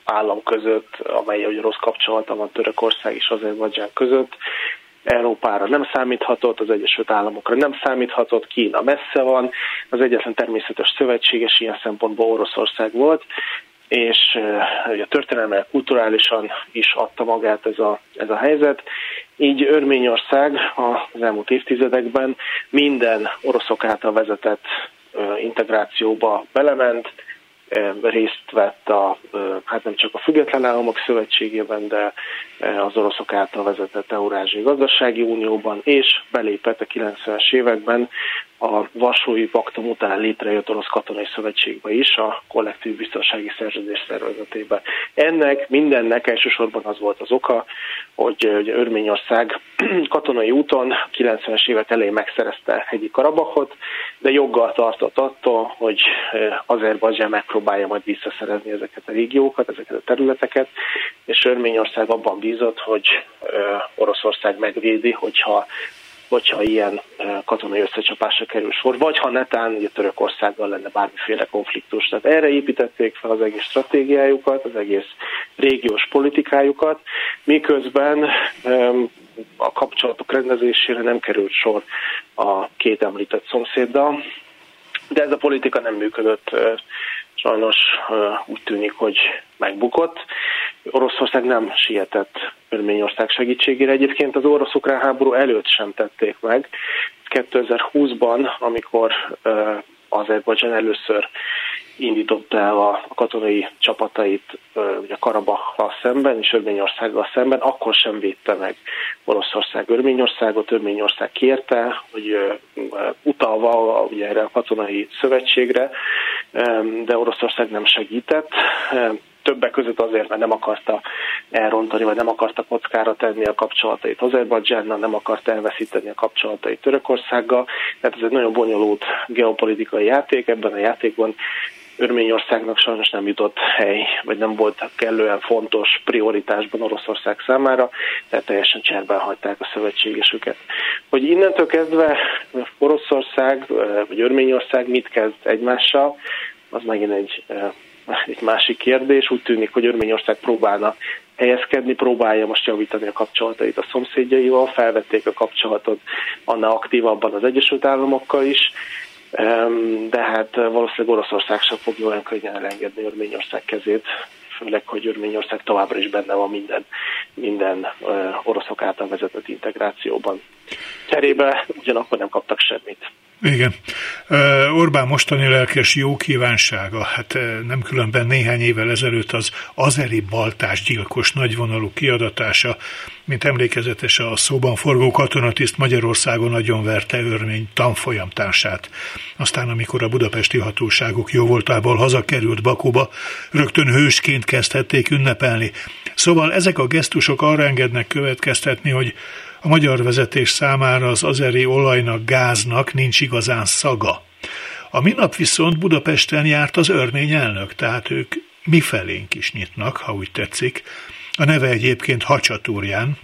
állam között, amely hogy rossz kapcsolata van Törökország és Azerbajdzsán között. Európára nem számíthatott, az Egyesült Államokra nem számíthatott, Kína messze van, az egyetlen természetes szövetséges ilyen szempontból Oroszország volt, és ugye történelmileg, kulturálisan is adta magát ez a, ez a helyzet. Így Örményország az elmúlt évtizedekben minden oroszok által vezetett integrációba belement, részt vett a, hát nem csak a Független Államok Szövetségében, de az oroszok által vezetett Eurázsiai Gazdasági Unióban, és belépett a 90-es években a Varsói Paktum után létrejött orosz katonai szövetségbe is, a kollektív biztonsági szerződés szervezetébe. Ennek mindennek elsősorban az volt az oka, hogy, hogy Örményország katonai úton 90-es évek elején megszerezte hegyi Karabachot, de joggal tartott attól, hogy Azerbajdzsán megpróbálja majd visszaszerezni ezeket a régiókat, ezeket a területeket, és Örményország abban bízott, hogy Oroszország megvédi, hogyha hogyha ilyen katonai összecsapásra kerül sor, vagy ha netán ugye Törökországgal lenne bármiféle konfliktus. Tehát erre építették fel az egész stratégiájukat, az egész régiós politikájukat, miközben a kapcsolatok rendezésére nem került sor a két említett szomszéddal, de ez a politika nem működött sajnos úgy tűnik, hogy megbukott. Oroszország nem sietett Örményország segítségére. Egyébként az orosz-ukrán háború előtt sem tették meg. 2020-ban, amikor Azerbajdzsán először indította el a katonai csapatait ugye Karabachal szemben és Örményországgal szemben, akkor sem védte meg Oroszország Örményországot. Örményország kérte, hogy utalva ugye erre a katonai szövetségre, de Oroszország nem segített többek között azért, mert nem akarta elrontani, vagy nem akarta kockára tenni a kapcsolatait Azerbajdzsánnal, nem akarta elveszíteni a kapcsolatait Törökországgal. Tehát ez egy nagyon bonyolult geopolitikai játék. Ebben a játékban Örményországnak sajnos nem jutott hely, vagy nem volt kellően fontos prioritásban Oroszország számára, tehát teljesen cserben hagyták a szövetségesüket. Hogy innentől kezdve Oroszország vagy Örményország mit kezd egymással, az megint egy, egy másik kérdés. Úgy tűnik, hogy Örményország próbálna helyezkedni, próbálja most javítani a kapcsolatait a szomszédjaival, felvették a kapcsolatot annál aktívabban az Egyesült Államokkal is, de hát valószínűleg Oroszország sem fogja olyan könnyen elengedni Örményország kezét, főleg, hogy Örményország továbbra is benne van minden, minden oroszok által vezetett integrációban. Cserébe ugyanakkor nem kaptak semmit. Igen. Orbán mostani lelkes jó kívánsága, hát nem különben néhány évvel ezelőtt az azeri baltás gyilkos nagyvonalú kiadatása, mint emlékezetes a szóban forgó katonatiszt Magyarországon nagyon verte örmény tanfolyamtársát. Aztán, amikor a budapesti hatóságok jóvoltából hazakerült Bakuba, rögtön hősként kezdhették ünnepelni. Szóval ezek a gesztusok arra engednek következtetni, hogy a magyar vezetés számára az azeri olajnak, gáznak nincs igazán szaga. A minap viszont Budapesten járt az örmény elnök, tehát ők mifelénk is nyitnak, ha úgy tetszik. A neve egyébként Hacsatúrján,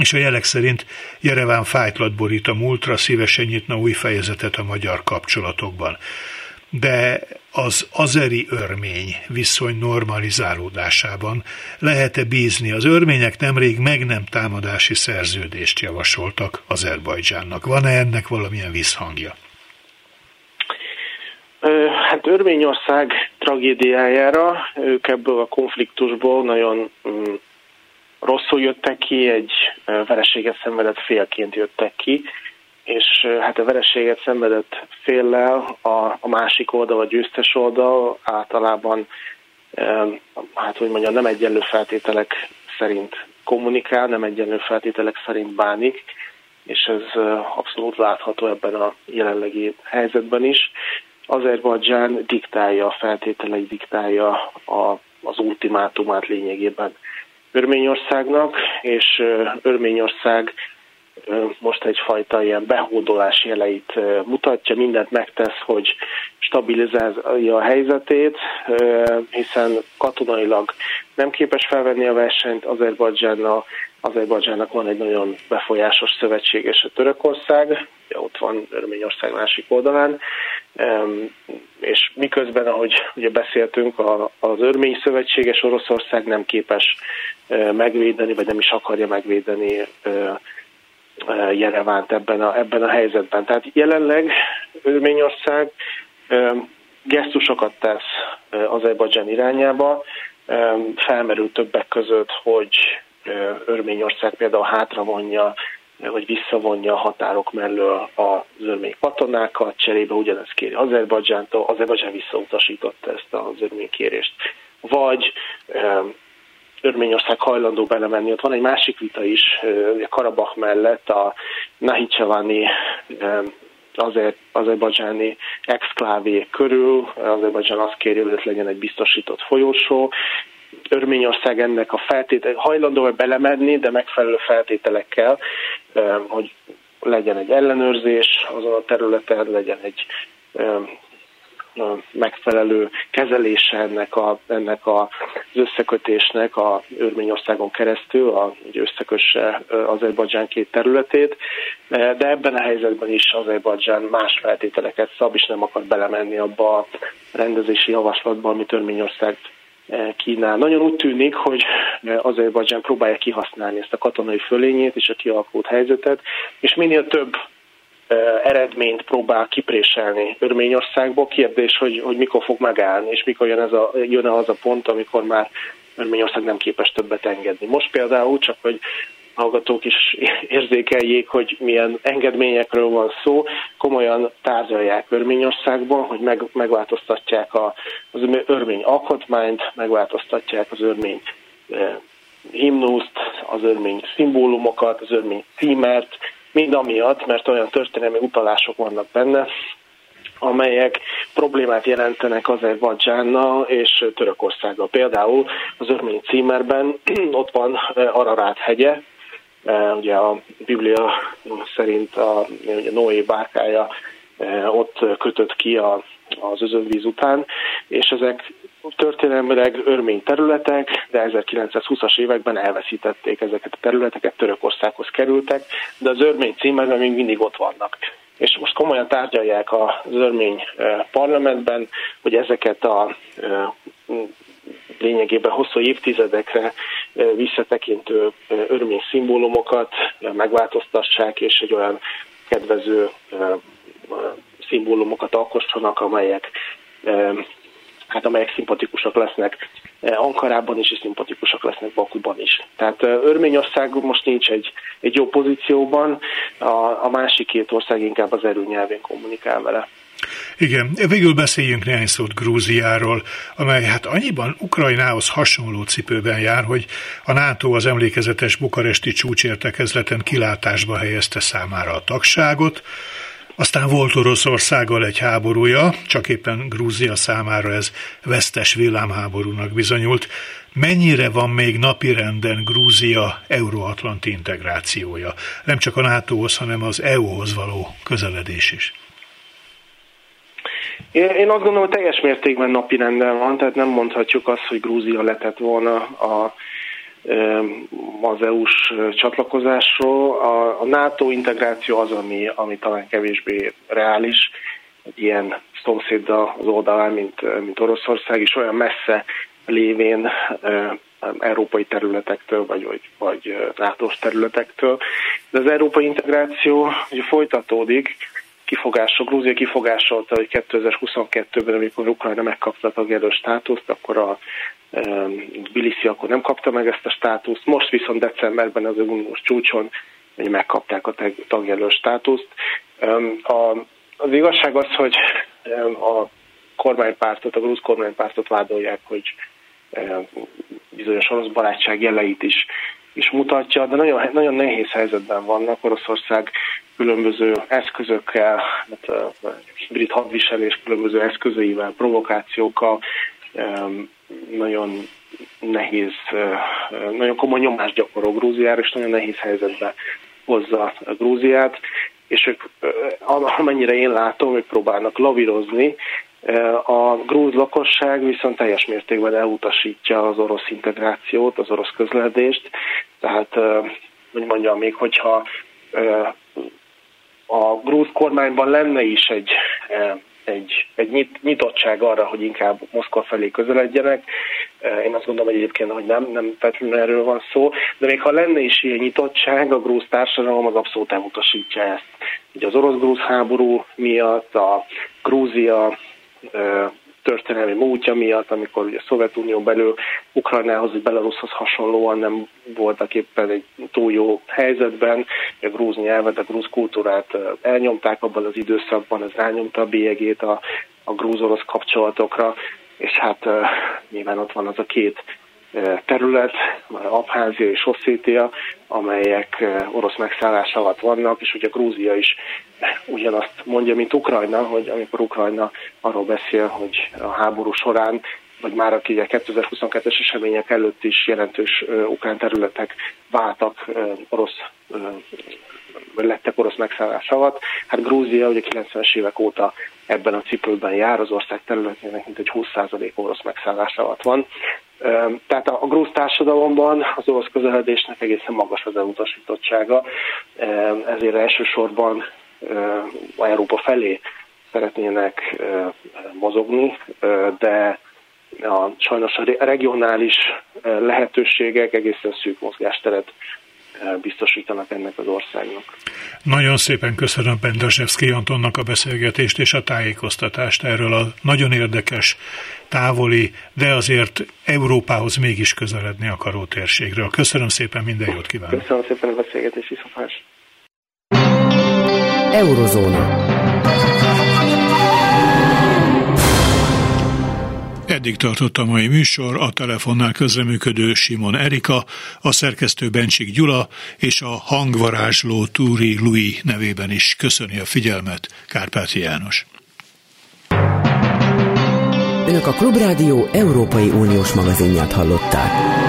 és a jelek szerint Jereván fájtlat borít a múltra, szívesen nyitna új fejezetet a magyar kapcsolatokban. De az azeri örmény viszony normalizálódásában lehet-e bízni? Az örmények nemrég meg nem támadási szerződést javasoltak Azerbajdzsánnak. Van-e ennek valamilyen visszhangja? Hát Örményország tragédiájára ők ebből a konfliktusból nagyon mm, rosszul jöttek ki, egy vereséget szenvedett félként jöttek ki, és hát a vereséget szenvedett féllel a, a másik oldal, a győztes oldal általában hát hogy mondjam, nem egyenlő feltételek szerint kommunikál, nem egyenlő feltételek szerint bánik, és ez abszolút látható ebben a jelenlegi helyzetben is. Azerbajdzsán diktálja a feltételei, diktálja a, az ultimátumát lényegében Örményországnak, és Örményország most egyfajta ilyen behódolás jeleit mutatja, mindent megtesz, hogy stabilizálja a helyzetét, hiszen katonailag nem képes felvenni a versenyt Azerbajdzsánnal, Azerbajdzsának van egy nagyon befolyásos szövetséges a Törökország, ott van Örményország másik oldalán, és miközben, ahogy ugye beszéltünk, az örmény szövetséges Oroszország nem képes megvédeni, vagy nem is akarja megvédeni Jerevánt ebben a, ebben a helyzetben. Tehát jelenleg Örményország gesztusokat tesz Azerbajdzsán irányába, felmerül többek között, hogy Örményország például hátravonja vagy visszavonja a határok mellől az örmény katonákat, cserébe ugyanezt kéri Azerbajdzsántól, Azerbajdzsán visszautasította ezt az örmény kérést. Vagy Örményország hajlandó belemenni. Ott van egy másik vita is, Karabach mellett a Nahicsavani azért azerbajdzsáni exklávé körül, Azerbajdzsán azt kéri, hogy legyen egy biztosított folyósó, Örményország ennek a feltétel, hajlandó belemenni, de megfelelő feltételekkel, hogy legyen egy ellenőrzés azon a területen, legyen egy megfelelő kezelése ennek, a, ennek az összekötésnek a Örményországon keresztül, a, hogy összekösse Azerbajdzsán két területét, de ebben a helyzetben is Azerbajdzsán más feltételeket szab, és nem akar belemenni abba a rendezési javaslatba, amit Örményország kínál. Nagyon úgy tűnik, hogy Azerbajdzsán próbálja kihasználni ezt a katonai fölényét és a kialakult helyzetet, és minél több eredményt próbál kipréselni Örményországból. Kérdés, hogy, hogy mikor fog megállni, és mikor jön, ez a, jön az a pont, amikor már Örményország nem képes többet engedni. Most például csak, hogy hallgatók is érzékeljék, hogy milyen engedményekről van szó, komolyan tárgyalják Örményországban, hogy meg, megváltoztatják a, az örmény alkotmányt, megváltoztatják az örmény himnuszt, az örmény szimbólumokat, az örmény címert, mind amiatt, mert olyan történelmi utalások vannak benne, amelyek problémát jelentenek Azerbajdzsánnal és Törökországgal. Például az örmény címerben ott van Ararát hegye, ugye a Biblia szerint a, ugye Noé bárkája ott kötött ki a, az özönvíz után, és ezek történelmileg örmény területek, de 1920-as években elveszítették ezeket a területeket, Törökországhoz kerültek, de az örmény címerben még mindig ott vannak. És most komolyan tárgyalják az örmény parlamentben, hogy ezeket a lényegében hosszú évtizedekre visszatekintő örmény szimbólumokat megváltoztassák, és egy olyan kedvező szimbólumokat alkossanak, amelyek hát amelyek szimpatikusak lesznek Ankarában is, és szimpatikusak lesznek Bakuban is. Tehát Örményország most nincs egy, egy jó pozícióban, a, a másik két ország inkább az erőnyelvén kommunikál vele. Igen, végül beszéljünk néhány szót Grúziáról, amely hát annyiban Ukrajnához hasonló cipőben jár, hogy a NATO az emlékezetes bukaresti csúcsértekezleten kilátásba helyezte számára a tagságot, aztán volt Oroszországgal egy háborúja, csak éppen Grúzia számára ez vesztes villámháborúnak bizonyult. Mennyire van még napirenden Grúzia euróatlanti integrációja? Nem csak a NATO-hoz, hanem az EU-hoz való közeledés is. Én azt gondolom, hogy teljes mértékben napi renden van, tehát nem mondhatjuk azt, hogy Grúzia letett volna a, az EU-s csatlakozásról. A, a NATO integráció az, ami, ami talán kevésbé reális, egy ilyen szomszéddal az oldalán, mint, mint Oroszország, és olyan messze lévén európai területektől, vagy, vagy, vagy nato területektől. De az európai integráció ugye folytatódik, kifogások, Grúzia kifogásolta, hogy 2022-ben, amikor Ukrajna megkapta a tagjelölt státuszt, akkor a Tbilisi akkor nem kapta meg ezt a státuszt, most viszont decemberben az uniós csúcson hogy megkapták a tagjelölt státuszt. A, az igazság az, hogy a kormánypártot, a grúz kormánypártot vádolják, hogy bizonyos orosz barátság jeleit is, is mutatja, de nagyon, nagyon nehéz helyzetben vannak. Oroszország különböző eszközökkel, hát a brit hadviselés különböző eszközeivel, provokációkkal nagyon nehéz, nagyon komoly nyomást gyakorol Grúziára, és nagyon nehéz helyzetbe hozza Grúziát, és ők, amennyire én látom, ők próbálnak lavírozni, a grúz lakosság viszont teljes mértékben elutasítja az orosz integrációt, az orosz közledést, tehát, hogy mondjam, még hogyha a grúz kormányban lenne is egy, egy, egy nyitottság arra, hogy inkább Moszkva felé közeledjenek. Én azt gondolom hogy egyébként, hogy nem, nem feltétlenül erről van szó, de még ha lenne is ilyen nyitottság, a grúz társadalom az abszolút elutasítja ezt. Ugye az orosz-grúz háború miatt, a Grúzia történelmi múltja miatt, amikor ugye a Szovjetunió belül Ukrajnához, vagy Belarushoz hasonlóan nem voltak éppen egy túl jó helyzetben, a grúz nyelvet, a grúz kultúrát elnyomták abban az időszakban, ez elnyomta a bélyegét a, a grúz-orosz kapcsolatokra, és hát nyilván ott van az a két terület, Abházia és Oszétia, amelyek orosz megszállás alatt vannak, és ugye Grúzia is ugyanazt mondja, mint Ukrajna, hogy amikor Ukrajna arról beszél, hogy a háború során vagy már a 2022-es események előtt is jelentős ukrán területek váltak orosz lettek orosz megszállás alatt. Hát Grúzia ugye 90-es évek óta ebben a cipőben jár, az ország területének mintegy 20% orosz megszállás alatt van. Tehát a grúz társadalomban az orosz közeledésnek egészen magas az elutasítottsága, ezért elsősorban Európa felé szeretnének mozogni, de a, sajnos a regionális lehetőségek egészen szűk mozgásteret biztosítanak ennek az országnak. Nagyon szépen köszönöm Pendazsevszki Antonnak a beszélgetést és a tájékoztatást erről a nagyon érdekes, távoli, de azért Európához mégis közeledni akaró térségről. Köszönöm szépen, minden jót kívánok! Köszönöm szépen a beszélgetés, viszontlátásra! Eurozóna. Eddig tartott a mai műsor, a telefonnál közreműködő Simon Erika, a szerkesztő Bencsik Gyula és a hangvarázsló Túri Louis nevében is köszöni a figyelmet Kárpáti János. Önök a Klubrádió Európai Uniós magazinját hallották.